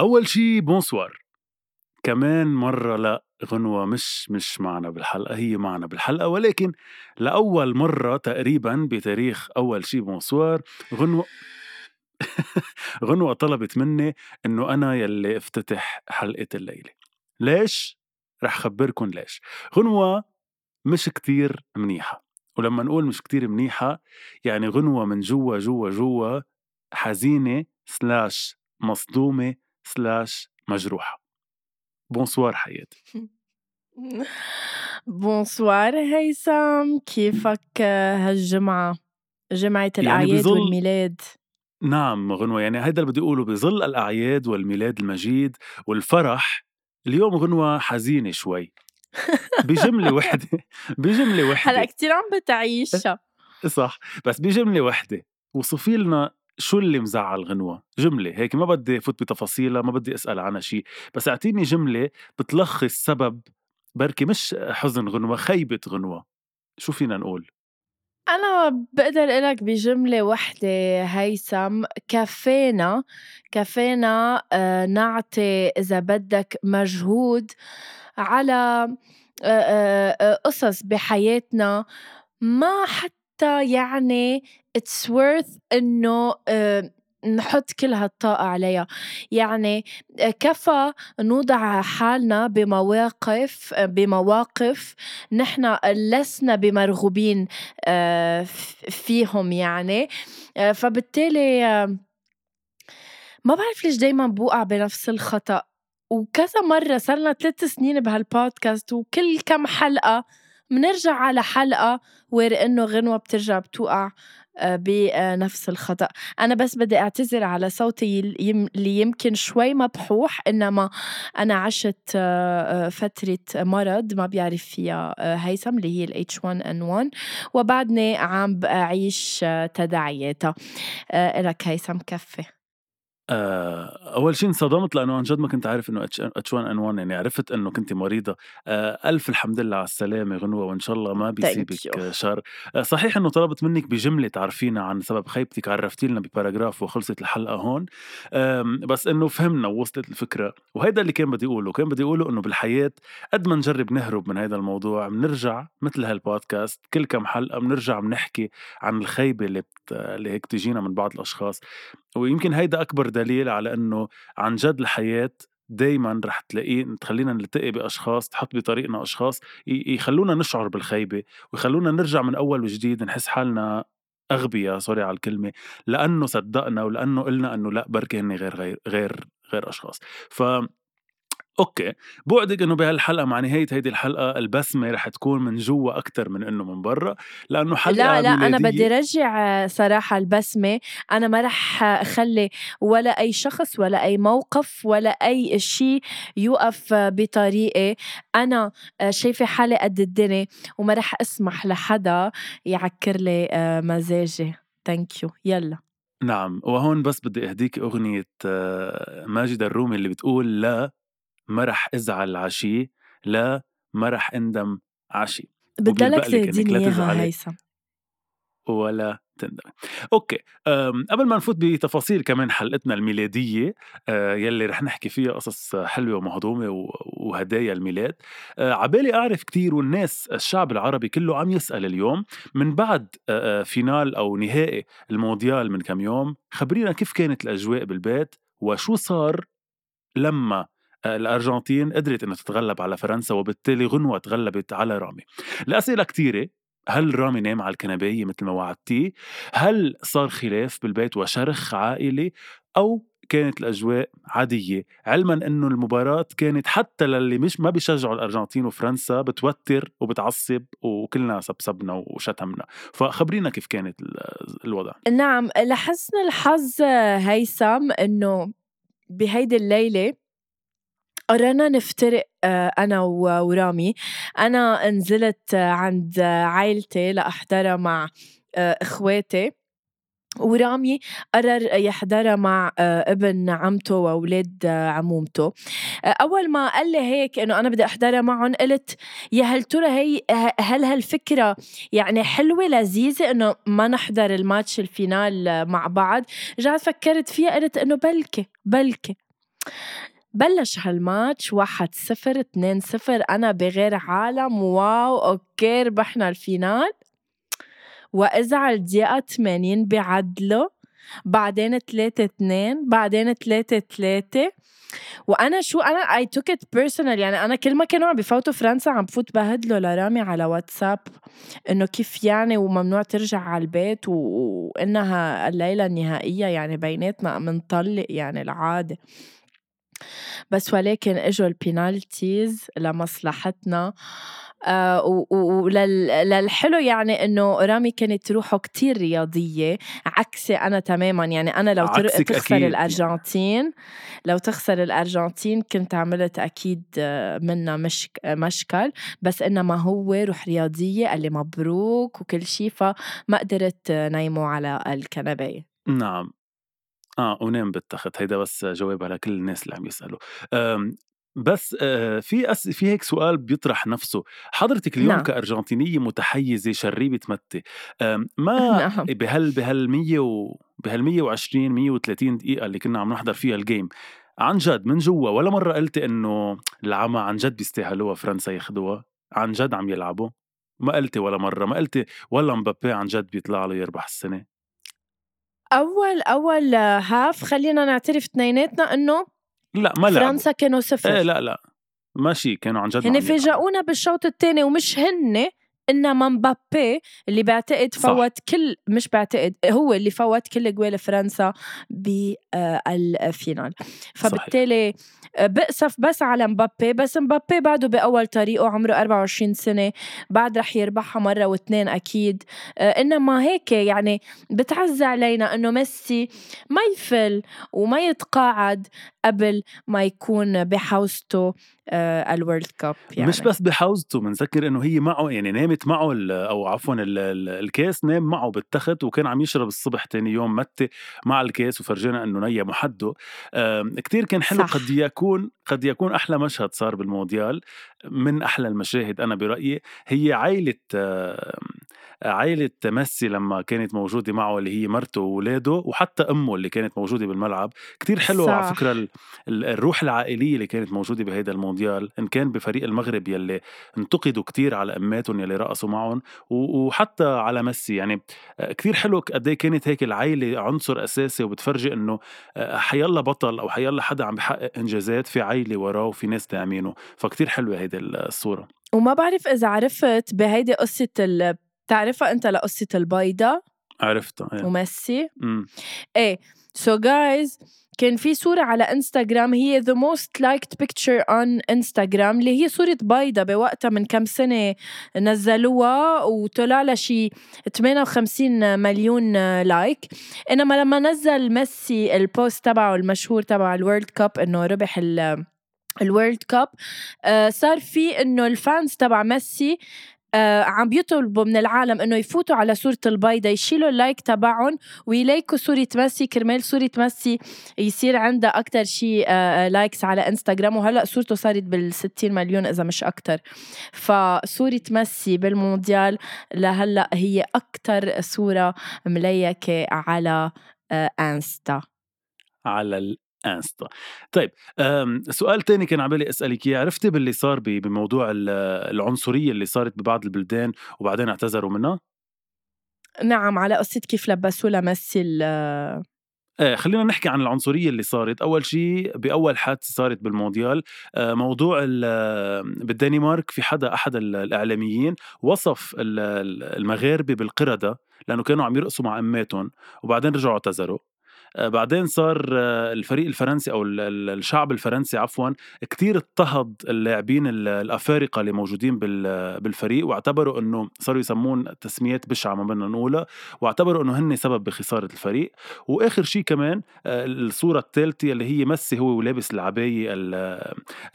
أول شي bonsoir. كمان مرة لا غنوة مش مش معنا بالحلقة هي معنا بالحلقة ولكن لأول مرة تقريبا بتاريخ أول شي bonsoir غنوة غنوة طلبت مني إنه أنا يلي أفتتح حلقة الليلة. ليش؟ رح خبركن ليش. غنوة مش كتير منيحة. ولما نقول مش كتير منيحة يعني غنوة من جوا جوا جوا حزينة slash مصدومة slash مجروحة bonsoir حياتي بونسوار هيثم كيفك هالجمعة؟ جمعة يعني الأعياد بظل- والميلاد. نعم غنوة. يعني هيدا اللي بدي أقوله بظل الأعياد والميلاد المجيد والفرح اليوم غنوة حزينة شوي. بجملة وحدة. بجملة هلأ وحدة. كتير عم بتعيشها. صح. بس بجملة وحدة. وصفي لنا شو اللي مزعل غنوة؟ جملة هيك ما بدي فوت بتفاصيلها ما بدي أسأل عنها شيء بس أعطيني جملة بتلخص سبب بركي مش حزن غنوة خيبة غنوة. شو فينا نقول؟ أنا بقدر لك بجملة وحدة هيثم كفينا كفينا آه، نعطي إذا بدك مجهود على آه، آه، قصص بحياتنا. ما حتى يعني it's worth إنه آه، نحط كل هالطاقة عليها. يعني آه، كفى نوضع حالنا بمواقف بمواقف نحن لسنا بمرغوبين آه، فيهم يعني. آه، فبالتالي آه، ما بعرف ليش دايما بوقع بنفس الخطأ. وكذا مرة صرنا ثلاث سنين بهالبودكاست وكل كم حلقة منرجع على حلقة وير إنه غنوة بترجع بتوقع آه، بنفس الخطأ. أنا بس بدي أعتذر على صوتي اللي يمكن شوي مبحوح إنما أنا عشت آه، آه، فترة مرض ما بيعرف فيها هيثم اللي هي ال H1N1 وبعدني عم بعيش تداعياتها. إلك هيثم كفي. أول شيء انصدمت لأنه عن جد ما كنت عارف إنه H1N1 يعني عرفت إنه كنت مريضة. آه، ألف الحمد لله على السلامة غنوة وإن شاء الله ما بيصيبك أي. آه، شر. آه، صحيح إنه طلبت منك بجملة تعرفينا عن سبب خيبتك عرفتي لنا ب paragraph وخلصت الحلقة هون. بس إنه فهمنا ووصلت الفكرة. وهيدا اللي كان بدي أقوله كان بدي أقوله إنه بالحياة قد ما نجرب نهرب من هذا الموضوع بنرجع مثل هالبودكاست كل كم حلقة بنرجع بنحكي عن الخيبة اللي بت... اللي هيك تجينا من بعض الأشخاص. ويمكن هيدا أكبر دليل على إنه عن جد الحياة دايما رح تلاقيه تخلينا نلتقي بأشخاص تحط بطريقنا أشخاص يخلونا نشعر بالخيبة ويخلونا نرجع من أول وجديد نحس حالنا أغبياء sorry على الكلمة لأنه صدقنا ولأنه قلنا إنه لأ بركي هن غير غير غير غير أشخاص. ف okay. بوعدك إنه بهالحلقة مع نهاية هيدي الحلقة البسمه رح تكون من جوا أكثر من إنه من برا لأنه حلقة لا لا أنا ميلادية- بدي رجع صراحة البسمه أنا ما رح أخلي ولا أي شخص ولا أي موقف ولا أي شيء يوقف بطريقي أنا شايفة حالي قد الدنيا وما رح أسمح لحدا يعكر لي مزاجي. thank you يلا. نعم. وهون بس بدي أهديك أغنية آه، ماجد الرومي اللي بتقول لا ما رح إزعل عشي لا ما رح إندم عشي. بدي لك وبيلبق لك إنك لا تهديني اياها. هيثم. ولا تندمي okay قبل ما نفوت بتفاصيل كمان حلقتنا الميلادية أه، يلي رح نحكي فيها قصص حلوة ومهضومة وهدايا الميلاد أه، عبالي أعرف كتير والناس الشعب العربي كله عم يسأل اليوم من بعد أه، final أو نهائي المونديال من كم يوم خبرينا كيف كانت الأجواء بالبيت وشو صار لما الأرجنتين قدرت إنها تتغلب على فرنسا وبالتالي غنوة تغلبت على رامي. الاسئله كتيرة. هل رامي نام على الكنباية مثل ما وعدتيه؟ هل صار خلاف بالبيت وشرخ عائلي؟ أو كانت الأجواء عادية؟ علما أنه المباراة كانت حتى للي مش ما بيشجعوا الأرجنتين وفرنسا بتوتر وبتعصب وكلنا سبسبنا وشتمنا. فخبرينا كيف كانت ال- الوضع. نعم لحسن الحظ هيثم إنه بهيدي الليلة قررنا نفترق آه، أنا و- ورامي. أنا نزلت عند عائلتي لأحضرها مع آه، إخواتي. ورامي قرر يحضرها مع آه، ابن عمته وأولاد عمومته. أول ما قال لي هيك إنه أنا بدي أحضرها معهم قلت يا هل ترى هي هل هالفكرة يعني حلوة لذيذة إنه ما نحضر ال match ال final مع بعض؟ رجعت فكرت فيها قلت إنه بلكي بلكي. بلش هالماتش واحد صفر اتنين صفر. أنا بغير عالم. wow okay ربحنا ال final. وإذا على الدقيقة 80 بيعدلوا بعدين 3 2 بعدين 3 3 وأنا شو أنا I took it personal يعني أنا كل ما كانوا عم بفوتوا فرنسا عم بفوت بهدلة لرامي على واتساب. إنه كيف يعني وممنوع ترجع على البيت. وإنها الليلة النهائية يعني بيناتنا منطلق يعني العادة. بس ولكن إجوا البينالتيز لمصلحتنا. آه وللحلو يعني إنه رامي كانت روحه كتير رياضية عكسي أنا تماما. يعني أنا لو تخسر أكيد. الأرجنتين لو تخسر الأرجنتين كنت عملت أكيد آه، منها مشك مشكل. بس إنما هو روح رياضية قال لي مبروك وكل شيء فما قدرت نيمه على الكنباية. نعم. آه ونام بالتخت. هيدا بس جواب على كل الناس اللي عم يسألوا. بس آه، في أس... في هيك سؤال بيطرح نفسه. حضرتك اليوم نعم. كأرجنتينية متحيزة شريبة متي ما نعم. بهال بهال 100 و... بهال 120 130 دقيقة اللي كنا عم نحضر فيها الجيم عن جد من جوا ولا مرة قلتي إنه العمى عن جد بيستاهلوها فرنسا ياخدوها؟ عن جد عم يلعبوا؟ ما قلتي ولا مرة ما قلتي والله مبابي عن جد بيطلع له يربح السنة. أول أول half خلينا نعترف اثنيناتنا إنه لا ما لعبوا. فرنسا كانوا صفر. إيه لا لا. ماشي كانوا عن جد هن. فاجئونا بالشوط الثاني ومش هن انما مبابي اللي بعتقد صح. فوت كل مش بعتقد هو اللي فوت كل جوال فرنسا بال final فبالتالي آه، بأسف بس على مبابي بس مبابي بعده بأول طريقه عمره 24 سنة بعد رح يربحها مرة واثنين أكيد. آه، إنما هيك يعني بتعز علينا إنه ميسي ما يفل وما يتقاعد قبل ما يكون بحوزته آه، ال World Cup يعني. مش بس بحوزته بنذكر إنه هي معه يعني نامت معه ال- أو عفوا ال- ال- الكاس نام معه بالتخت وكان عم يشرب الصبح تاني يوم متى مع الكاس وفرجينا إنه نيا محده كتير كان حلو صح. قد يكون قد يكون أحلى مشهد صار بالمونديال من أحلى المشاهد أنا برأيي هي عائله عائلة ميسي لما كانت موجودة معه اللي هي مرته وولاده وحتى أمه اللي كانت موجودة بالملعب كتير حلو على صح. فكرة ال- ال- الروح العائلية اللي كانت موجودة بهيدا المونديال إن كان بفريق المغرب يلي انتقدوا كتير على أماتهم يلي رقصوا معهم وحتى على ميسي. يعني آه، كتير حلو قد إيه كانت هيك العائلة عنصر أساسي وبتفرجي إنه آه، حيلا بطل أو حيلا حدا عم بحقق إنجازات في عائلة وراه وفي ناس داعمينه فكتير حلوة هيدي الصورة. وما بعرف إذا عرفت بهيدي قصة ال... بتعرفها أنت لقصة البيضة عرفتها إيه. وميسي. إيه سو so جايز كان في صورة على انستغرام هي the most liked picture on انستغرام اللي هي صورة بيضة بوقتها من كم سنة نزلوها وطلع لها شي 58 مليون like إنما لما نزل ميسي ال post تبعه المشهور تبع ال World Cup إنه ربح ال ال World Cup آه، صار في إنه ال fans تبع ميسي آه عم بيطلبوا من العالم إنه يفوتوا على صورة البيضة يشيلوا ال like تبعهم وي like وا صورة ميسي كرمال صورة ميسي يصير عندها أكتر شيء آه likes على إنستغرام. وهلأ صورته صارت بال 60 مليون إذا مش أكتر. فصورة ميسي بالمونديال لهلأ هي أكتر صورة مليكة على آه إنستا. على الانستا طيب سؤال تاني كان عبالي أسألك إياه. عرفتي باللي صار بموضوع العنصرية اللي صارت ببعض البلدان وبعدين اعتذروا منها؟ نعم على قصة كيف لبسوا لميسي آه خلينا نحكي عن العنصرية اللي صارت. أول شيء بأول حادثة صارت بالمونديال آه موضوع بالدنمارك في حدا أحد الإعلاميين وصف المغاربة بالقردة لأنه كانوا عم يرقصوا مع أماتهم وبعدين رجعوا اعتذروا. آه، بعدين صار آه، الفريق الفرنسي أو الشعب الفرنسي عفوا كتير اضطهد اللاعبين الأفارقة اللي موجودين بالفريق واعتبروا إنه صاروا يسمون تسميات بشعة ما بدنا نقولها واعتبروا إنه هن سبب بخسارة الفريق. وآخر شيء كمان آه، الصورة الثالثة اللي هي ميسي هو ولابس العباية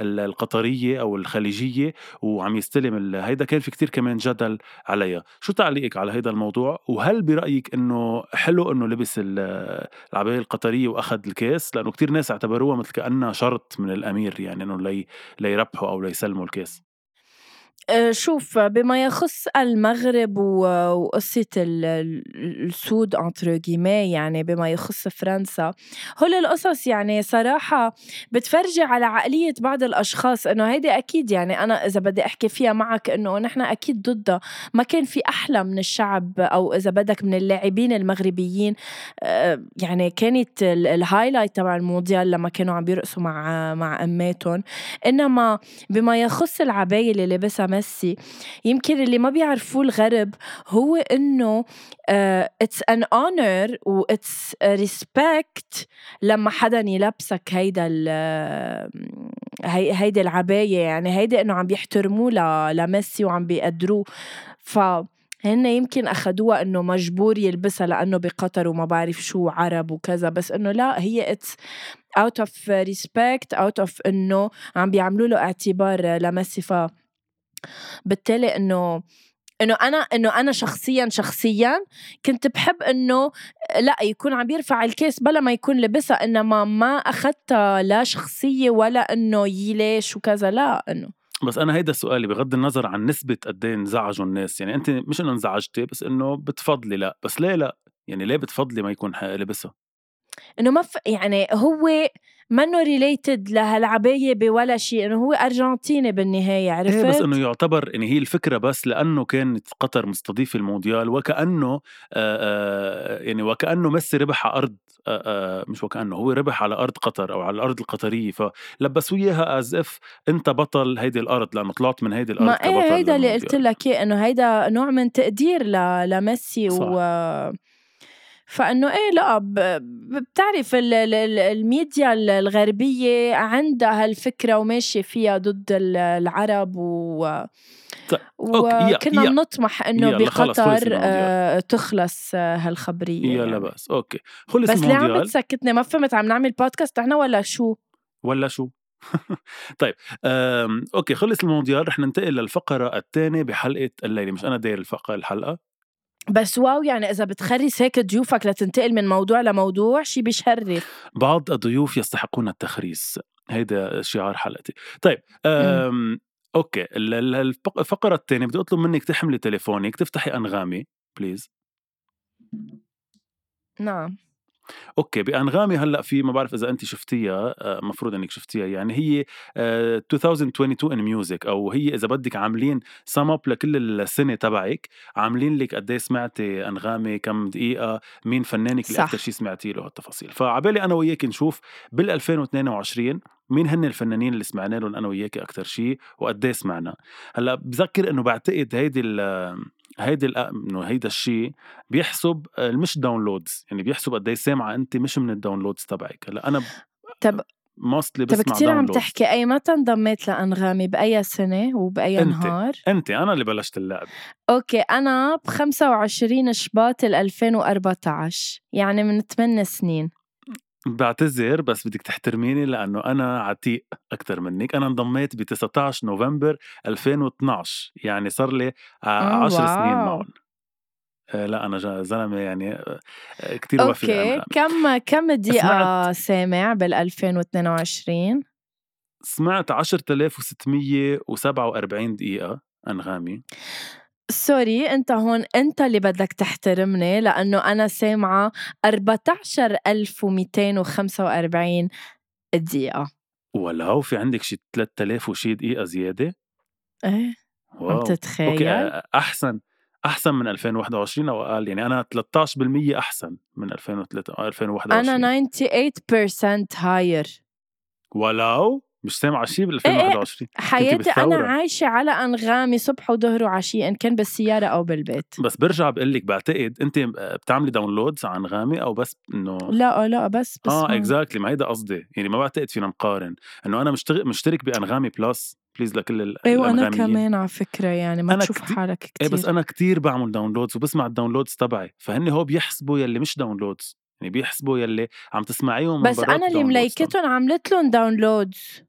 القطرية أو الخليجية وعم يستلم هيدا كان في كتير كمان جدل عليها. شو تعليقك على هيدا الموضوع؟ وهل برأيك إنه حلو إنه لبس العباية العباية القطرية وأخذ الكاس لأنه كتير ناس اعتبروها مثل كأنها شرط من الأمير يعني إنه لي ليربحوا أو ليسلموا الكاس. شوف بما يخص المغرب وقصة السود انتر يعني بما يخص فرنسا هول القصص يعني صراحة بتفرجي على عقلية بعض الأشخاص إنه هيدي أكيد يعني أنا إذا بدي أحكي فيها معك إنه نحن أكيد ضدها. ما كان في أحلى من الشعب أو إذا بدك من اللاعبين المغربيين آه، يعني كانت الهايلايت تبع المونديال لما كانوا عم بيرقصوا مع مع أماتهم. إنما بما يخص العباية اللي لبسها ميسي. يمكن اللي ما بيعرفوه الغرب هو إنه it's an honor و it's respect لما حدا يلبسك هيدا هي هيدي العباية. يعني هيدي إنه عم بيحترموه لميسي وعم بيقدروه. ف هن يمكن اخذوها إنه مجبور يلبسها لأنه بقطر وما بعرف شو عرب وكذا. بس إنه لا هي it's out of respect out of إنه عم بيعملوا له اعتبار لميسي. ف بالتالي إنه إنه أنا إنه أنا شخصيا شخصيا كنت بحب إنه لا يكون عم يرفع الكيس بلا ما يكون لبسها إنما ما أخذتها لا شخصية ولا إنه يي ليش وكذا لا إنه. بس أنا هيدا سؤالي بغض النظر عن نسبة قد إيه انزعجوا الناس يعني أنت مش إنه انزعجتي بس إنه بتفضلي لا بس ليه لا؟ يعني ليه بتفضلي ما يكون لبسها إنه ما ف... يعني هو منه related لهالعباية بولا شيء إنه هو أرجنتيني بالنهاية عرفت؟ إيه بس إنه يعتبر يعني هي الفكرة بس لأنه كانت قطر مستضيفة المونديال وكأنه آآ يعني وكأنه ميسي ربح على أرض آآ مش وكأنه هو ربح على أرض قطر أو على الأرض القطرية فلبسوا إياها as if أنت بطل هيدي الأرض لأنه طلعت من هيدي الأرض ما إيه هيدا اللي قلت لك إنه هيدا نوع من تقدير لميسي صح. و فإنه إيه لأ بتعرف الميديا الغربية عندها هالفكرة وماشية فيها ضد العرب و طيب، وكنا بنطمح إنه بقطر آه تخلص هالخبرية يلا يعني. بس أوكي. خلص بس ليه عم بتسكتني؟ ما فهمت عم نعمل بودكاست إحنا ولا شو؟ ولا شو؟ طيب أوكي خلص المونديال رح ننتقل للفقرة الثانية بحلقة الليلة. مش أنا داير الفقرة الحلقة. بس wow يعني إذا بتخرس هيك ضيوفك لتنتقل من موضوع لموضوع شي بيشرف. بعض الضيوف يستحقون التخريس. هيدا شعار حلقتي. طيب أوكي. الفقرة الثانية بدي أطلب منك تحملي تليفونك تفتحي أنغامي please نعم. أوكي بأنغامي هلأ في ما بعرف إذا انت شفتيها آه، إنك شفتيها يعني هي 2022 in music أو هي إذا بدك عاملين سم اب لكل السنة تبعك عاملين لك قد إيه سمعتي أنغامي كم دقيقة مين فنانك اللي أكثر شيء سمعتي له هالتفاصيل. فعبالي أنا وياك نشوف بال 2022 مين هن الفنانين اللي سمعنا لهم أنا وياك أكثر شيء وقد إيه سمعنا. هلأ بذكر إنه بعتقد هيدي هيدي إنه هيدا الشيء بيحسب مش downloads يعني بيحسب قد إيه سامعة انت مش من ال downloads تبعك. هلأ أنا طب mostly بسمع طب كثير عم تحكي أي متى انضميت لأنغامي؟ بأي سنة وبأي انت. نهار؟ انت أنا اللي بلشت اللعب. أوكي أنا ب 25 شباط 2014 يعني من 8 سنين. بعتذر بس بدك تحترميني لأنه أنا عتيق أكتر منِّك، أنا انضميت ب19 نوفمبر 2012 يعني صار لي ع آه 10 سنين. آآ لأ أنا ج زلمة يعني آآ كتير وفي أوكي، لأنغامي. كم كم دقيقة سامع بال2022؟ سمعت 10,647 دقيقة أنغامي. sorry أنت هون أنت اللي بدك تحترمني لأنه أنا سامعة 14,245 دقيقة. ولو! في عندِك شي 3000 وشي دقيقة زيادة؟ إيه، عم wow! أوكي تتخيل؟ أ أحسن أحسن من 2021 أو أقل؟ يعني أنا 13% أحسن من 2003 أنا 2021. 98% higher. ولو! مش إيه، إيه، بال2021 كنتِ حياتي أنا بالثورة. عايشة على أنغامي صبح وضهر وعشية إن كان بالسيارة أو بالبيت. بس بارجع باقول لِك باعتقد أنتِ آآ بتعملي downloads على أنغامي أو بس إنه لأ، لأ، بس آه باسمع. exactly ما هيدا قصدي، يعني ما باعتقد فينا نقارن، إنه أنا مشتغ مشترك بأنغامي plus please لكل ال أنا الأنغاميين. كمان على فكرة يعني ما تشوف كتي حالك إيه بس كتير. أنا كتير باعمل downloads وباسمع الdownloads تبعي، فهن هو بيحسبوا يلّي مش downloads يعني بيحسبوا يلّي عم تسمعيهم بس أنا اللي. مليكتن عملت لن downloads.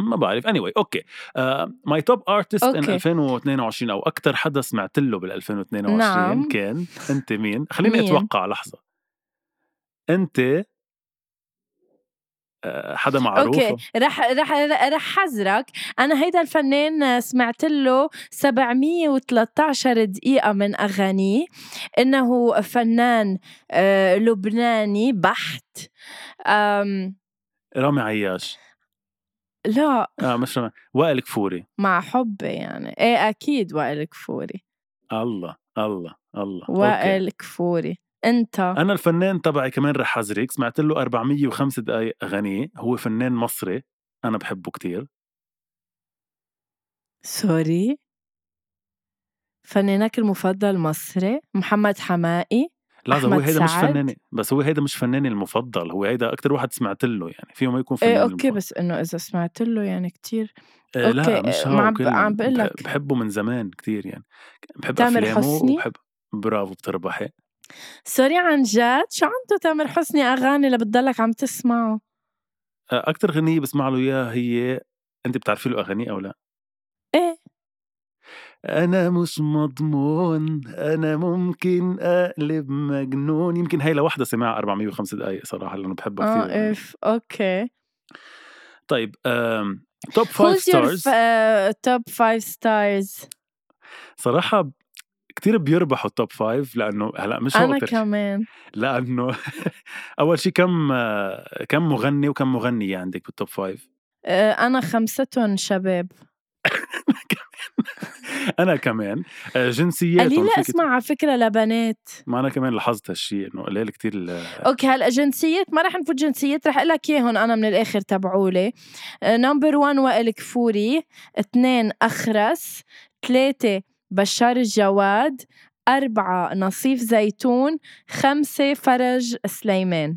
ما بعرف anyway أوكي آآ my top artist in أوكي. 2022 أو أكتر حدا سمعت له بال2022 نعم. كان أنتِ مين؟ خلّيني مين؟ أتوقع لحظة. أنتِ آآ حدا معروف؟ أوكي، رح رح رح حذرك، أنا هيدا الفنان سمعت له 713 دقيقة من أغانيه، إنه فنان آآ لبناني بحت. رامي عياش. لأ، آه مش وائل كفوري. مع حُبّي يعني، إيه أكيد وائل كفوري. الله، الله، الله، أوكي. وائل كفوري. أنت؟ أنا الفنان تبعي كمان رح حذرِك، سمعت له 405 دقايق أغانيه، هو فنان مصري، أنا باحبه كتير. sorry؟ فنانك المفضل مصري؟ محمد حماقي؟ لحظة هو هيدا مش؟ فناني بس هو هيدا مش فناني المفضل، هو هيدا أكتر واحد سمعت له يعني، فيه ما يكون إيه فناني أوكي، المفضل. بس إنه إذا سمعت له يعني كتير لأ أوكي، مش ما هو عم عم باقول باح لك. باحبه من زمان كتير يعني، باحب تامر أفلامه حسني؟ وباحب برافو بتربحي. sorry عن جد؟ شو عنده تامر حسني أغاني اللي بتضلّك عم تسمعه؟ أ أكتر غنية باسمع له إياها هي أنتِ بتعرفي له أغانيه أو لأ؟ أنا مش مضمون، أنا ممكن أقلب مجنون، يمكن هي لوحدها سامعها 405 دقايق صراحة لإنه باحبها آه كتير يعني. إف أوكي. طيب top 5 Who's your stars ف top 5 stars؟ صراحة ب كتير بيربحوا ال top 5 لإنه هلأ مش أكتر شي كمان. لإنه أول شي كم كم مغني وكم مغنية عندِك بالtop 5؟ آآ أنا خمستُن شباب. أنا كمان. آآ جنسياتهم قليلة أسمع على فكرة لبنات. ما أنا كمان لاحظت هالشي إنه قليل كتير ال أوكي هلأ جنسيات ما رح نفوت جنسيات رح أقول لك إياهم أنا من الآخر تبعولي. number 1 وائل كفوري، 2 أخرس، 3 بشار الجواد، 4 نصيف زيتون، 5 فرج سليمان.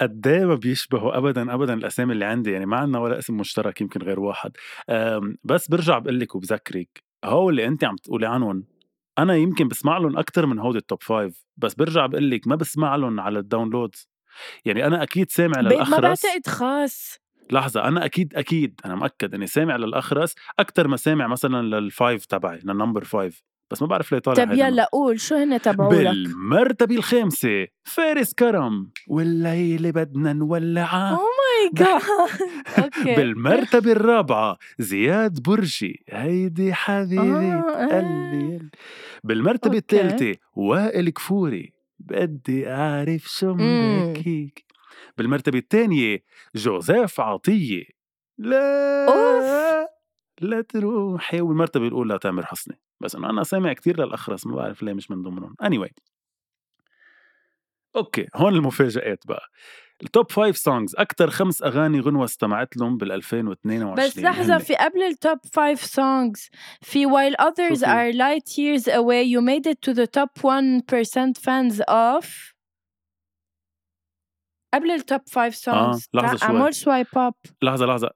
قد إيه ما بيشبهوا أبدًا، أبدًا الأسامي اللي عندي، يعني ما عندنا ولا اسم مشترك يمكن غير واحد. آمم بس بارجع باقول لِك وبذكّرِك، هول اللي أنتِ عم تقولي عنُن، أنا يمكن باسمع لُن أكتر من هودي الtop 5 بس بارجع باقول لِك ما باسمع لُن على الdownloads يعني أنا أكيد سامع ب ما بعتقد خاص. لحظة أنا أكيد، أكيد أنا مأكد إني سامع للأخرس أكتر ما سامع مثلًا لل5 تبعي للnumber 5 بس ما بعرف ليه طالع طب. يلّا قول شو هن تبعولك؟ بالمرتبة الخامسة فارس كرم، والليلة بدنا نولّعها. Oh my God أوكي. بالمرتبة الرابعة زياد برجي، هيدي حبيبة آه قلبي إيه. يل بالمرتبة. التالتة وائل كفوري، بدي أعرف شو. مبكيك. بالمرتبة التانية جوزيف عطية، أوف! لا لا تروحي، والمرتبة الأولى تامر حسني، بس إنه أنا سامع كتير للأخرس ما بعرف ليه مش من ضمنهم. anyway أوكي، هون المفاجآت بقى. ال top 5 songs أكتر 5 أغاني غنوة استمعت لُن بال2022 بس لحظة هن في قبل ال top 5 songs في while others are light years away you made it to the top 1% fans of قبل ال top 5 آه، songs لحظة تع شوي. اعمل swipe up. لحظة، لحظة.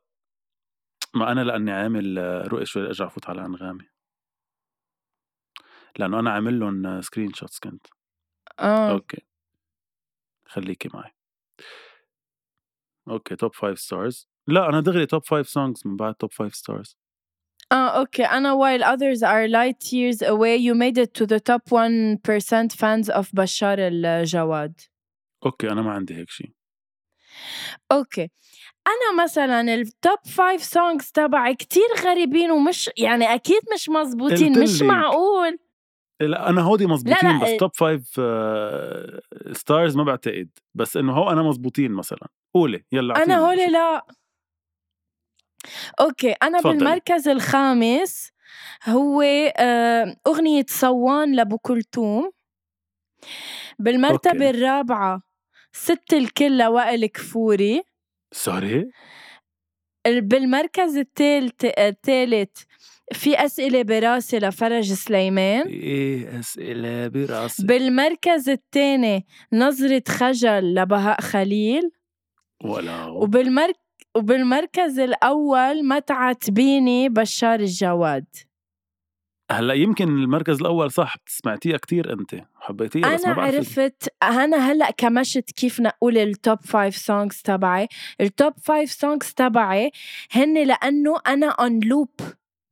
ما أنا لإني عامل رؤية شوي لأرجع فوت على أنغامي. لإنه أنا عامل لُن screenshots كنت. آه. أوكي. خليكِ معي. أوكي top 5 stars لا أنا دغري top 5 songs من بعد top 5 stars آه أوكي أنا while others are light years away you made it to the top 1% fans of بشار الجواد أوكي أنا ما عندي هيك شيء أوكي أنا مثلا ال top 5 songs تبعي كتير غريبين ومش يعني أكيد مش مزبوطين مش. معقول لا أنا هودي مزبوطين لا، بس. top 5 stars ما بعتقد بس إنه هو أنا مزبوطين مثلا قولي يلا أنا هولي. لا أوكي أنا تفضلي. بالمركز الخامس هو آه، أغنية صوان لأم كلثوم بالمرتبة أوكي. الرابعة ست الكل لوائل كفوري sorry ال- بالمركز الثالث الثالث في أسئلة براسي لفرج سليمان. إيه أسئلة براسي؟ بالمركز الثاني نظرة خجل لبهاء خليل. ولا وبالمرك وبالمركز الأول ما تعاتبيني بشار الجواد. هلأ يمكن المركز الأول صح سمعتيها كتير أنت حبيتيها بس أنا ما عرفت أنا هلأ كمشت كيف نقول ال top five songs تبعي. ال top five songs تبعي هن لأنه أنا on loop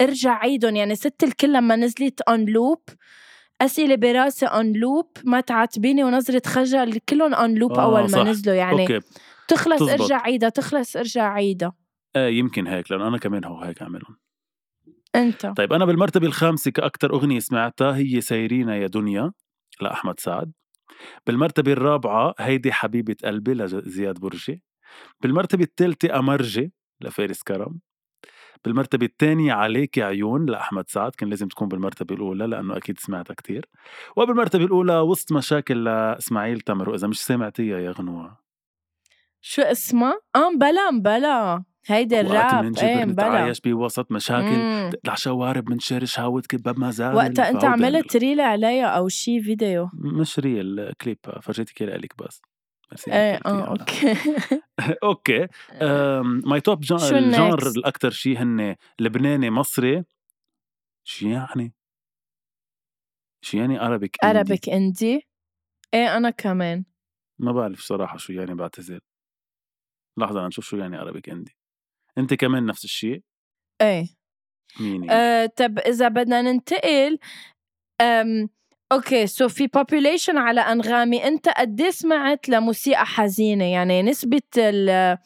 ارجع عيدهم. يعني ست الكل لما نزلت on loop أسئلة براسي on loop ما تعاتبيني ونظرة خجل كلهم on loop آه، أول ما صح. نزلوا يعني. أوكي. تخلص تزبط. ارجع عيدها تخلص ارجع عيدها. آه يمكن هيك لأنه أنا كمان هو هيك عاملهم. أنت. طيب أنا بالمرتبة الخامسة كاكثر أغنية سمعتها هي سايرينا يا دنيا لأحمد سعد. بالمرتبة الرابعة هيدي حبيبة قلبي لزياد برجي. بالمرتبة الثالثة أمرجي لفارس كرم. بالمرتبة الثانية عليك عيون لأحمد سعد كان لازم تكون بالمرتبة الأولى لأنه أكيد سمعتها كتير. وبالمرتبة الأولى وسط مشاكل لإسماعيل تمر إذا مش سمعتيها يا غنوة. شو اسمها؟ آه مبلا هيدي وقت الراب. منجي إيه مبلا. بنتعايش بوسط مشاكل. تقلع شوارب منشر شهوة كباب مزال وقتها أنت عملت reel عليها أو شي فيديو. مش reel clip فرجيتك اياه لك بس. إيه. آه أوكي. أوكي. ماي توب جانر؟ الاكثر شيء هن لبناني مصري؟ شو يعني؟ شو يعني Arabic Arabic indie إيه أنا كمان. ما بعرف صراحة شو يعني بعتذر. لحظة نشوف شو يعني Arabic indie أنت كمان نفس الشيء إيه. مين آه طب إذا بدنا ننتقل أم أوكي so في population على أنغامي أنت قد إيه سمعت لموسيقى حزينة؟ يعني نسبة ال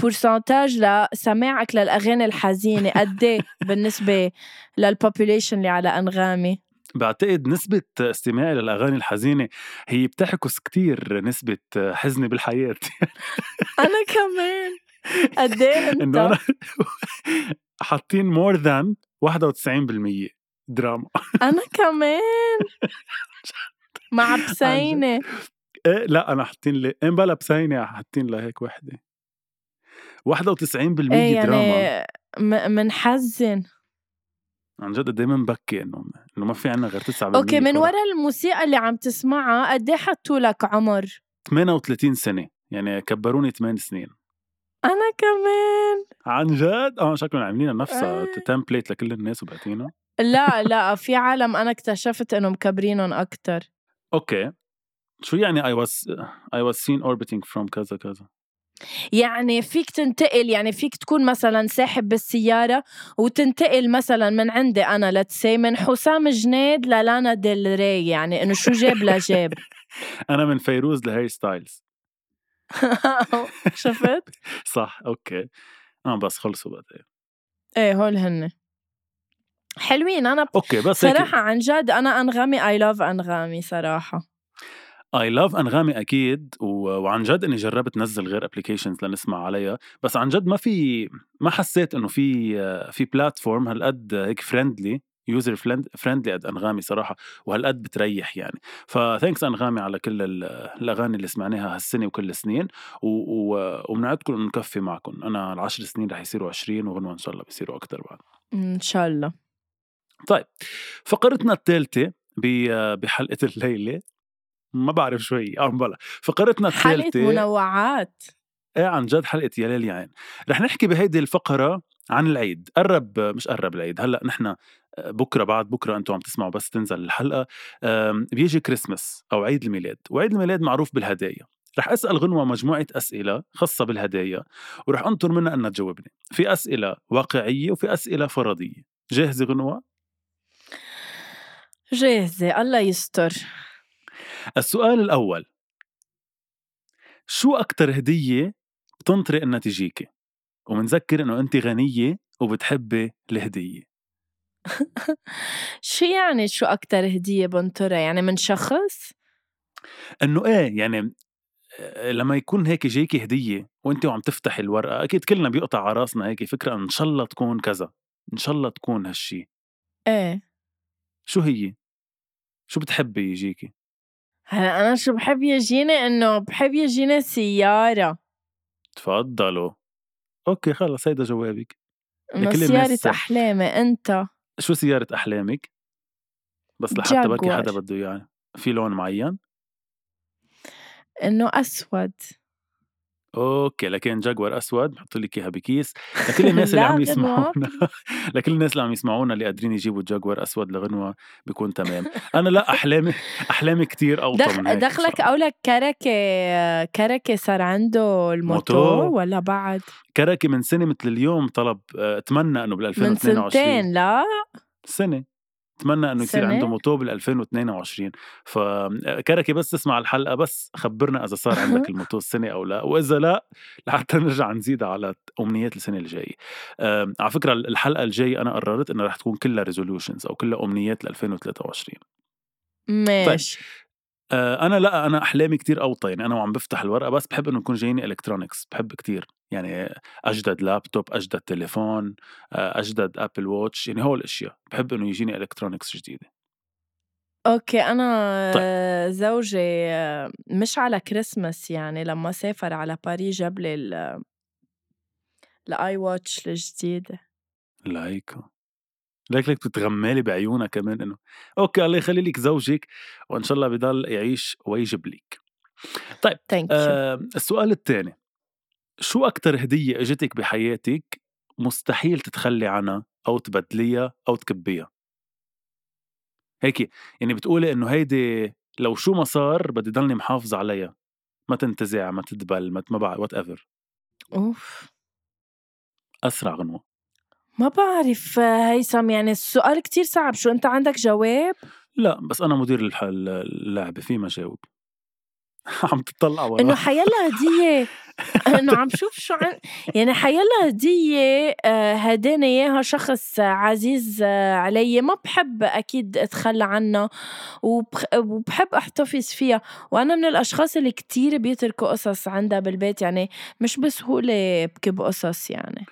ال percentage لسماعك للأغاني الحزينة قد إيه بالنسبة لل population اللي على أنغامي؟ بعتقد نسبة استماعي للأغاني الحزينة هي بتعكس كتير نسبة حزني بالحياة. أنا كمان. قد إنه أنا حاطين more than 91% دراما. أنا كمان. مع بسينة. إيه لا أنا حاطين لي إيه بلا بسينة حاطين لهيك وحدة. 91% إيه دراما. يعني م- منحزن. عن جد دايما بكي إنه إنه ما في عنا غير 9% أوكي من. ورا الموسيقى اللي عم تسمعها قد إيه حطوا لك عمر؟ 38 سنة. يعني كبروني 8 سنين. أنا كمان. عن جد؟ آه شكلهم عاملين نفسها إيه. template لكل الناس وبعتينا لا لا في عالم أنا اكتشفت إنه مكبرينهم أكتر. أوكي. شو يعني I was I was seen orbiting from كذا كذا؟ يعني فيك تنتقل يعني فيك تكون مثلا ساحب بالسيارة وتنتقل مثلا من عندي أنا let's say من حسام جنيد للانا ديل راي يعني إنه شو جاب لجاب أنا من فيروز لهاري ستايلز. شفت؟ صح أوكي. آه بس خلصوا بعدين. إيه هول هن حلوين. أنا أوكي بس هيك صراحة عن جد أنا أنغامي I love أنغامي صراحة. I love أنغامي أكيد و... وعن جد إني جربت نزل غير applications لنسمع عليها. بس عن جد ما في ما حسيت إنه في في platform هالقد هيك friendly user friendly قد أنغامي صراحة وهالقد بتريح يعني. ف thanks أنغامي على كل ال- الأغاني اللي سمعناها هالسنة وكل السنين. وبنوعدكم إنه نكفي معكم. أنا العشر سنين رح يصيروا 20 وغنوة ان شاء الله بيصيروا أكثر بعد. إن شاء الله. طيب فقرتنا الثالثه ب- بحلقة الليلة. ما بعرف شو هي آه بلا. فقرتنا حلقة الثالثه منوعات. إيه عن جد حلقة يا ليل يا رح نحكي بهيدي الفقرة عن العيد. قرب مش قرب العيد هلأ نحن بكرة بعد بكرة أنتم عم تسمعوا بس تنزل الحلقة. بيجي كريسمس أو عيد الميلاد وعيد الميلاد معروف بالهدايا. رح أسأل غنوة مجموعة أسئلة خاصة بالهدايا ورح أنطر منها أنها تجاوبني. في أسئلة واقعية وفي أسئلة فرضية. جاهزة غنوة؟ جاهزة الله يستر. السؤال الأول. شو أكثر هدية بتنطري إنها تجيكي ومنذكر إنه أنت غنية وبتحبي الهدية. شو يعني شو أكتر هدية بنطرها؟ يعني من شخص؟ إنه إيه يعني آه، لما يكون هيك جايكي هدية وانت وعم تفتحي الورقة أكيد كلنا بيقطع على رأسنا هيك فكرة إن شاء الله تكون كذا إن شاء الله تكون هالشي. إيه. شو هي؟ شو بتحبي يجيكي هلأ أنا شو بحب يجيني إنه بحب يجيني سيارة. تفضلوا. أوكي خلص هيدا جوابك. لكل سيارة الناس- أحلامي أنت؟ شو سيارة أحلامك؟ بس لحتى بركي. حدا بده اياه في لون معين؟ إنه أسود. أوكي لكن جاكور أسود بحط لك إياها بكيس لكل الناس اللي لا عم. يسمعونا لكل الناس اللي عم يسمعونا اللي قادرين يجيبوا جاكور أسود لغنوه بيكون تمام أنا لا أحلامي أحلامي كتير أوطى دخ من هيك دخلك. أولك كركة كركة صار عنده الموتو موتو؟ ولا بعد؟ كركي من سنة مثل اليوم طلب آه، أتمنى إنه بال من 2022 سنتين لا سنة أتمنى إنه يصير؟ عنده موتو بال 2022 فكركي بس تسمع الحلقة بس خبرنا إذا صار عندك الموتو السنة أو لا وإذا لا لحتى نرجع نزيد على أمنيات السنة الجايه على فكرة الحلقة الجاية أنا قررت انها رح تكون كلها resolutions أو كلها أمنيات ل 2023 ماشي. أنا لأ أنا أحلامي كتير أوطى يعني أنا وعم بفتح الورقة بس بحب إنه يكون جايني electronics بحب كتير يعني أجدد لابتوب أجدد تليفون آه، أجدد Apple Watch يعني هول الأشياء بحب إنه يجيني electronics جديدة. أوكي أنا طيب. زوجي آه، مش على كريسماس يعني لما سافر على باريس جاب لي ال- ال iWatch الجديدة. لايكو. ليك ليك بتتغامزلي بعيونها كمان إنه أوكي الله يخلي لك زوجك وإن شاء الله بضل يعيش ويجيب لك يو آه السؤال الثاني شو أكتر هدية إجتك بحياتك مستحيل تتخلي عنها أو تبدليها أو تكبيها؟ هيك يعني بتقولي إنه هيدي لو شو ما صار بدي ضلني محافظة عليها ما تنتزع ما تدبل ما ما بعرف whatever أوف. أسرع غنوة. ما بعرف هيثم يعني السؤال كتير صعب. شو أنت عندك جواب؟ لا بس أنا مدير اللعبة في ما جاوب عم تطلع ورا. إنه حيلا هدية. إنه عم شوف شو عن يعني حيلا هدية آه، هداني إياها شخص عزيز آه، علي ما بحب أكيد أتخلى عنها وبخ... وبحب أحتفظ فيها. وأنا من الأشخاص اللي كتير بيتركوا قصص عندها بالبيت يعني مش بسهوله بكب قصص يعني.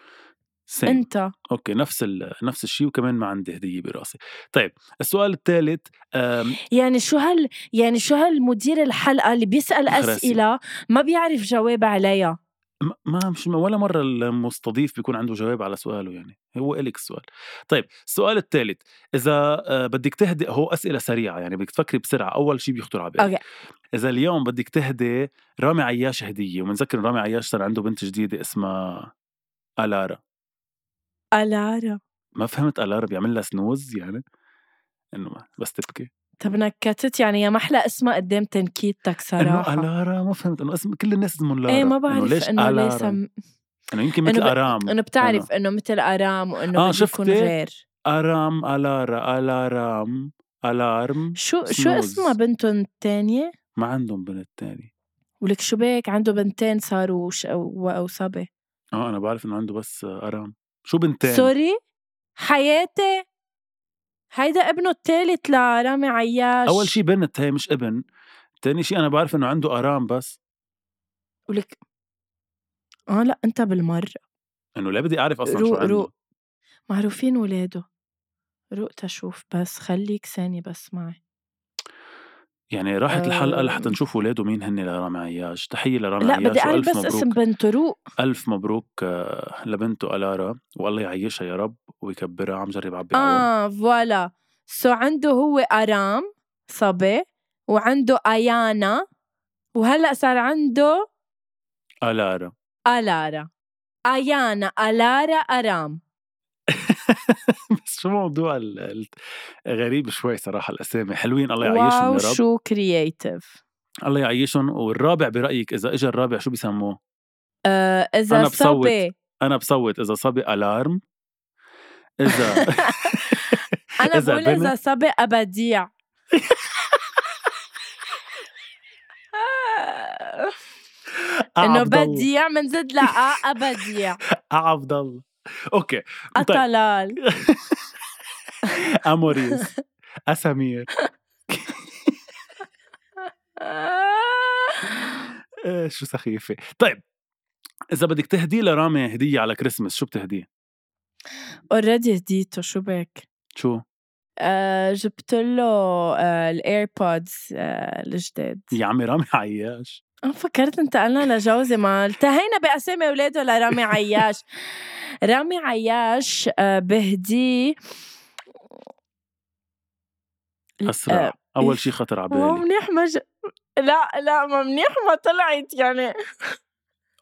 Same. أنت. أوكي نفس ال... نفس الشيء وكمان ما عندي هدية براسي. طيب السؤال الثالث أم... يعني شو هال يعني شو هالمدير الحلقة اللي بيسأل. أسئلة ما بيعرف جواب عليها؟ ما- ما مش ولا مرة المستضيف بيكون عنده جواب على سؤاله يعني. هو إلك السؤال. طيب السؤال الثالث إذا آه، بدك تهدي هو أسئلة سريعة يعني بدك تفكري بسرعة أول شيء بيخطر على بالك. إذا اليوم بدك تهدي رامي عياش هدية ومنذكر رامي عياش صار عنده بنت جديدة اسمها ألارا. الارا ما فهمت الارا بيعمل لها سنوز يعني؟ إنه ما- بس تبكي. طب نكتت يعني يا محلى اسمها قدام تنكيتك إنه صراحة. الارا ما فهمت إنه اسم كل الناس اسمهم لارا إيه ما إنه بعرف ليش إنه ألارا؟ ليس م- إنه يمكن مثل ارام إنه بتعرف إنه مثل ارام وإنه آه، يكون شفتي؟ غير. أرام الارا ألارام alarm شو شو snooze. اسمها بنتهم الثانية؟ ما عندهم بنت تاني ولك شو بك عنده بنتين صاروا ش... و... أو صبي. آه أنا بعرف إنه عنده بس أرام. شو بنتين سوري؟ حياتي؟ هيدا ابنه الثالث لرامي عياش. أول شيء بنت هي مش ابن. تاني شيء أنا بعرف إنه عنده آرام بس. ولك آه لا أنت بالمرة. إنه لا بدي أعرف أصلا شو عنده. روق معروفين ولاده. روق تشوف بس خليك ثانية بس معي. يعني راحت الحلقة آه. لحتى نشوف ولاده مين هن لرامي عياش. تحية لرامي لا عياش بدي أعرف بس مبروك. اسم بنته روق ألف مبروك آه، لبنته ألارا. والله يعيشها يا رب ويكبرها عم جرب عبي آه voilà. so عنده هو أرام صبي وعنده أيانا وهلأ صار عنده ألارا. ألارا. أيانا ألارا أرام. بس شو موضوع غريب شوي صراحة الأسامي. حلوين الله يعيشهم يا رب. شو كرييتيف الله يعيشهم. والرابع برأيك إذا إجا الرابع شو بيسموه؟ آه إذا أنا بصوت. صبي. أنا بصوت. إذا صبي ألارم. إذا أنا إذا بقول بنت- إذا صبي أبديع. إنه أعبد الله. بديع منزد لأ أبديع. أعبد الله أوكي. طيب. أطلال أموريس أسامير. إيه شو سخيفة. طيب إذا بدك تهدي لرامي هدية على كريسمس شو بتهديه؟ already هديته شو بك؟ شو؟ آه جبت له آه ال AirPods آه الجداد. يا عمي رامي عياش. أنا فكرت انتقلنا لجوزي ما التهينا بأسامي أولاده لرامي عياش. رامي عياش آه بهديه أسرع أول شي خطر على بالي منيح ما ج... لا لا ما منيح ما طلعت يعني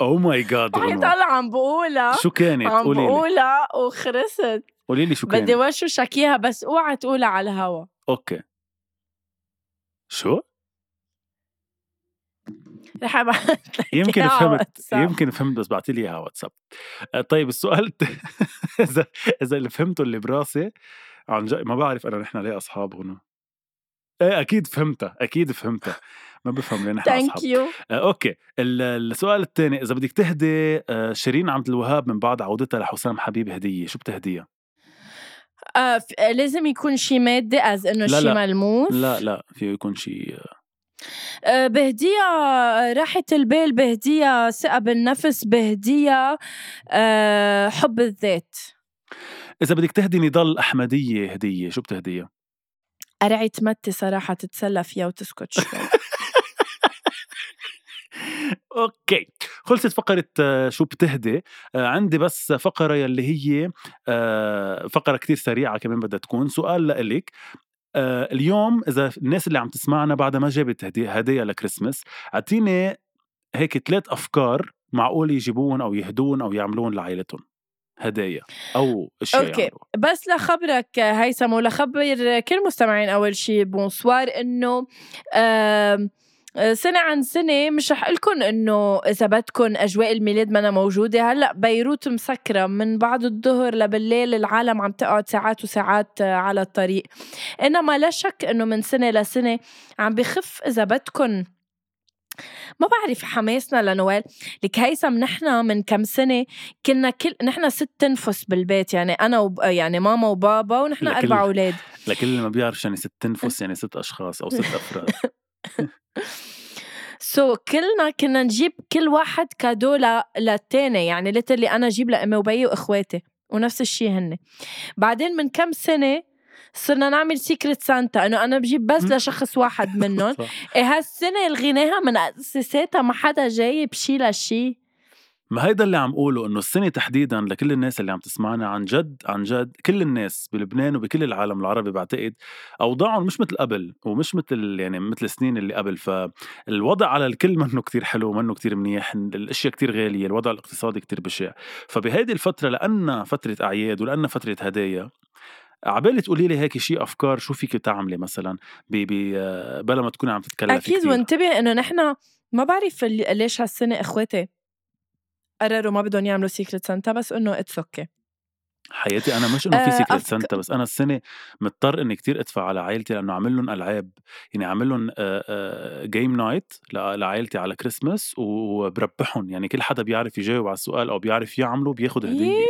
oh my god وحيد الله عم بقولها شو كانت؟ عم قولي بقولها وخرست قولي لي شو بدي كانت؟ وشوشيها بس اوعى تقولها على الهوا okay شو؟ رح ابعت لك يمكن فهمت واتساب. يمكن فهمت بس بعتي لي إياها واتساب آه، طيب السؤال. إذا إذا اللي فهمته اللي براسي عن جد ما بعرف أنا نحن ليه أصحاب هنا إيه أكيد فهمتها أكيد فهمتها. ما بفهم ليه نحن thank you آه، okay. ال- السؤال الثاني إذا بدك تهدي آه، شيرين عبد الوهاب من بعد عودتها لحسام حبيب هدية شو بتهديها؟ آه لازم يكون شي مادي as انه شي. ملموس. لا لا فيه يكون شيء آه. بهديها راحة البال بهديها ثقة بالنفس بهديها آه حب الذات. إذا بدك تهدي نضال الاحمديه هدية شو بتهديها؟ قرعة متي صراحة تتسلى فيها وتسكت شوي أوكي. خلصت فقرة آه، شو بتهدي. آه، عندي بس فقرة يلي هي آه، فقرة كتير سريعة كمان بدها تكون. سؤال لإلك. اليوم إذا الناس اللي عم تسمعنا بعد ما جابت هدي- هدايا لكريسمس أعطيني هيك ثلاث أفكار معقول يجيبون أو يهدون أو يعملون لعائلتهم. هدايا أو أشياء okay. يعملوها. بس لخبرك هيثم ولخبر كل المستمعين أول شي bonsoir آه، سنة عن سنة مش رح قلكم إنه إذا بدكم أجواء الميلاد منا موجودة هلأ بيروت مسكرة من بعد الظهر لبالليل العالم عم تقعد ساعات وساعات على الطريق إنما لا شك إنه من سنة لسنة عم بخف إذا بدكم ما بعرف حماسنا لنوال لك هيثم نحن من كم سنة كنا كل نحن ست تنفس بالبيت يعني أنا وب... يعني ماما وبابا ونحن لكل- أربع أولاد. لكل اللي ما بيعرف يعني ست تنفس يعني ست أشخاص أو ست أفراد. so so, كلنا كنا نجيب كل واحد cadeau ل... للتاني يعني literally أنا أجيب لأمي وبيي وإخواتي ونفس الشيء هن بعدين من كم سنة صرنا نعمل secret Santa انه أنا بجيب بس. لشخص واحد منهم. إيه هالسنة لغيناها من أساساتها ما حدا جايب شي لشي. ما هيدا اللي عم قوله إنه السنة تحديدا لكل الناس اللي عم تسمعنا عن جد عن جد كل الناس بلبنان وبكل العالم العربي بعتقد أوضاعهم مش مثل قبل ومش مثل يعني مثل السنين اللي قبل. فالوضع على الكل منه كتير حلو منه كتير منيح الأشياء كتير غالية الوضع الاقتصادي كتير بشع. فبهيدي الفترة لأنها فترة أعياد ولأنها فترة هدايا عبالي تقولي لي هيك شيء أفكار شو فيك تعملي مثلا بلا ما تكوني عم تتكلفي أكيد. وانتبه إنه نحن ما بعرف ليش هالسنة إخواتي قرروا ما بدهم يعملوا secret Santa بس إنه it's okay حياتي أنا مش إنه في آه، secret أفك- سانتا بس أنا السنة مضطر إني كتير أدفع على عائلتي لأنه عامل لهم ألعاب. يعني عامل لهم game night لعائلتي على كريسماس وبربحهم. يعني كل حدا بيعرف يجاوب على السؤال أو بيعرف يعمله بياخذ هدية.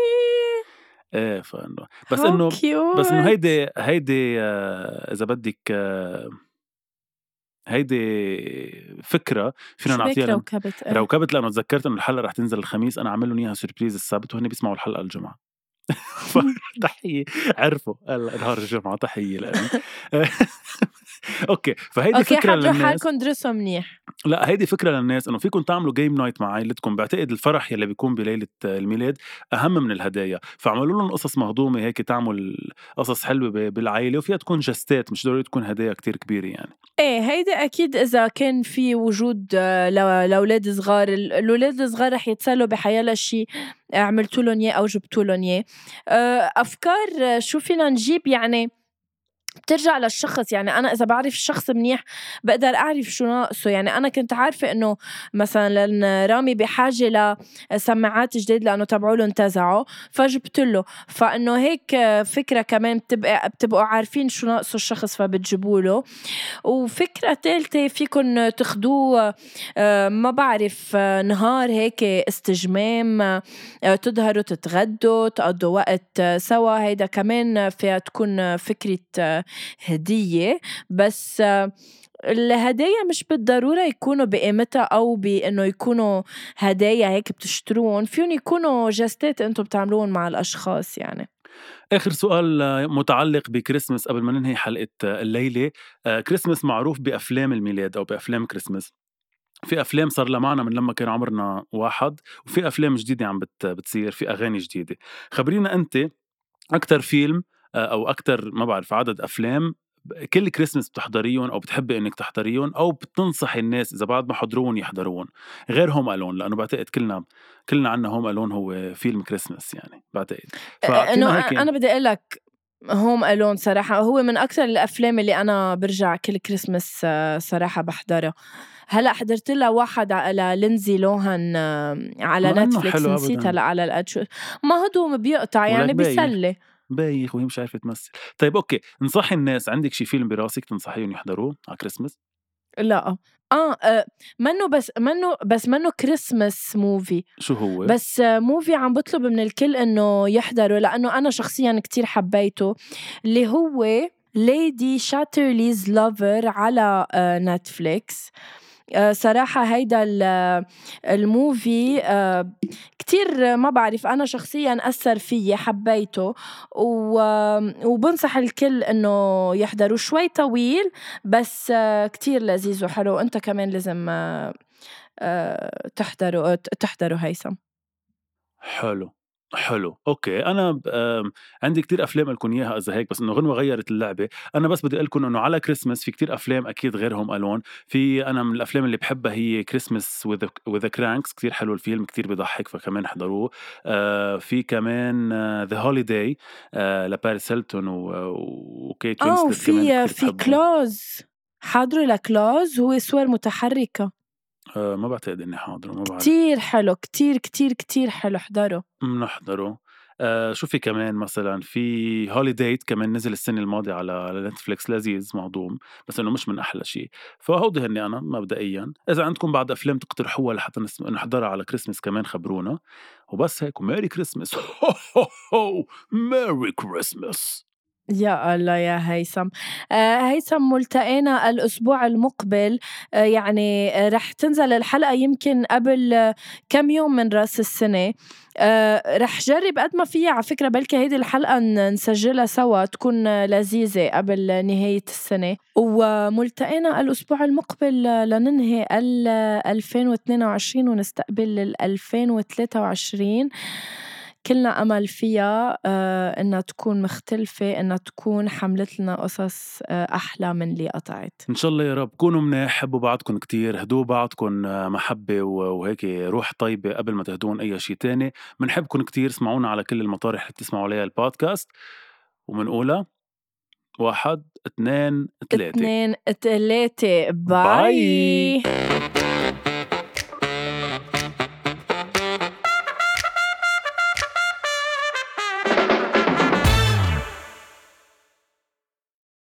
إيه فانه بس how إنه cute. بس إنه هيدي هيدي آه، إذا بدك آه، هيدي فكرة فينا نعطيها روكبت إيه. روكبت لأنه تذكرت إنه الحلقة رح تنزل الخميس أنا عامل لهم إياها surprise السبت وهن بيسمعوا الحلقة الجمعة. تحية. عرفوا هلا نهار الجمعة تحية لهم okay فهيدي okay فكرة للناس. حالكم درسوا منيح. لا هيدي فكرة للناس إنه فيكم تعملوا game night مع عائلتكم. بعتقد الفرح يلي بيكون بليلة الميلاد أهم من الهدايا. فعملوا لهم قصص مهضومة هيك تعمل قصص حلوة بالعائلة وفيها تكون جستات مش ضروري تكون هدايا كتير كبيرة يعني. إيه هيدا أكيد إذا كان في وجود آه، لأولاد صغار ال- الأولاد الصغار رح يتسلوا بحيالله شيء عملتوا لهم إياه أو جبتوا لهم إياه. آه، أفكار آه، شو فينا نجيب يعني؟ بترجع للشخص يعني أنا إذا بعرف الشخص منيح بقدر أعرف شو ناقصه. يعني أنا كنت عارفة إنه مثلا رامي بحاجة لسماعات جديد لأنه تبعوله انتزعوا فجبت له. فإنه هيك فكرة كمان بتبقى بتبقوا عارفين شو ناقصه الشخص فبتجيبوا له. وفكرة ثالثة فيكم تاخدوه ما بعرف نهار هيك استجمام تظهروا تتغدوا تقضوا وقت سوا. هيدا كمان فيها تكون فكرة هدية بس الهدايا مش بالضرورة يكونوا بقيمتها أو بإنه يكونوا هدايا هيك بتشتروهم فيهم يكونوا جستات أنتم بتعملوهم مع الأشخاص يعني. آخر سؤال متعلق بكريسمس قبل ما ننهي حلقة الليلة. كريسمس معروف بأفلام الميلاد أو بأفلام كريسمس. في أفلام صار لها معنا من لما كان عمرنا واحد وفي أفلام جديدة عم بتصير في أغاني جديدة. خبرينا أنت أكثر فيلم أو أكثر ما بعرف عدد أفلام كل كريسمس بتحضريهم أو بتحبي إنك تحضريهم أو بتنصحي الناس إذا بعد ما حضروهم يحضروهم غير هوم الون لأنه بعتقد كلنا كلنا عنا هوم الون هو فيلم كريسمس يعني بعتقد. إنه أنا بدي أقول لك هوم الون صراحة هو من أكثر الأفلام اللي أنا برجع كل كريسمس صراحة بحضرها هلأ حضرت لها واحد على لينزي لوهان على نتفليكس نسيت هلا على الاد شو ما هدوم بيقطع يعني بيسلي. بايخ وهي مش عارفة تمثل. طيب okay انصحي الناس عندك شي فيلم براسك تنصحيهم يحضروه على كريسمس لا. آه, آه منه بس منه بس منه Christmas movie شو هو؟ بس آه movie عم بطلب من الكل إنه يحضروا لأنه أنا شخصيا كتير حبيته اللي هو Lady Chatterley's Lover على آه نتفليكس آه، صراحة هيدا ال movie آه، كتير ما بعرف أنا شخصيا أثر فيي حبيته وبنصح الكل إنه يحضروا شوي طويل بس آه، كتير لذيذ وحلو. وأنت كمان لازم تحضروا تحضروا هيثم. حلو. حلو، okay، أنا عندي كتير أفلام لكم إياها إذا هيك بس إنه غنوة غيّرت اللعبة، أنا بس بدي لكم إنه على كريسمس في كتير أفلام أكيد غير Home Alone، في أنا من الأفلام اللي بحبها هي Christmas with the Kranks كتير حلو الفيلم كتير بضحك فكمان احضروه، آه في كمان The Holiday آه لباريس هيلتون وكيت آه وفي في كلوز حاضروا لكلوز هو صور متحركة. آه ما بعتقد إني حاضره ما بعرف. كتير حلو كتير كتير كتير حلو احضره. بنحضره آه شو في كمان مثلا؟ في Holidate كمان نزل السنة الماضية على نتفليكس لذيذ مهضوم بس إنه مش من أحلى شيء. فهودي هني أنا مبدئيا. إذا عندكم بعد أفلام تقترحوها لحتى نحضرها على كريسمس كمان خبرونا. وبس هيك Merry Christmas Merry Christmas يا الله يا هيثم. آه هيثم ملتقينا الأسبوع المقبل. آه يعني آه رح تنزل الحلقة يمكن قبل كم يوم من رأس السنة. رح جرب قد ما فيها على فكرة بلكي هيدي الحلقة نسجلها سوا تكون لذيذة قبل نهاية السنة. وملتقينا الأسبوع المقبل لننهي ال 2022 ونستقبل ال 2023 كلنا أمل فيها آه إنها تكون مختلفة إنها تكون حملت لنا قصص آه أحلى من اللي قطعت. إن شاء الله يا رب. كونوا منيح حبوا بعضكم كتير هدوا بعضكم آه، محبة وهيك روح طيبة قبل ما تهدون أي شيء تاني. بنحبكم كتير اسمعونا على كل المطارح اللي بتسمعوا عليها البودكاست. ومنقولها واحد اثنين ثلاثة. اثنين ثلاثة. باي, باي.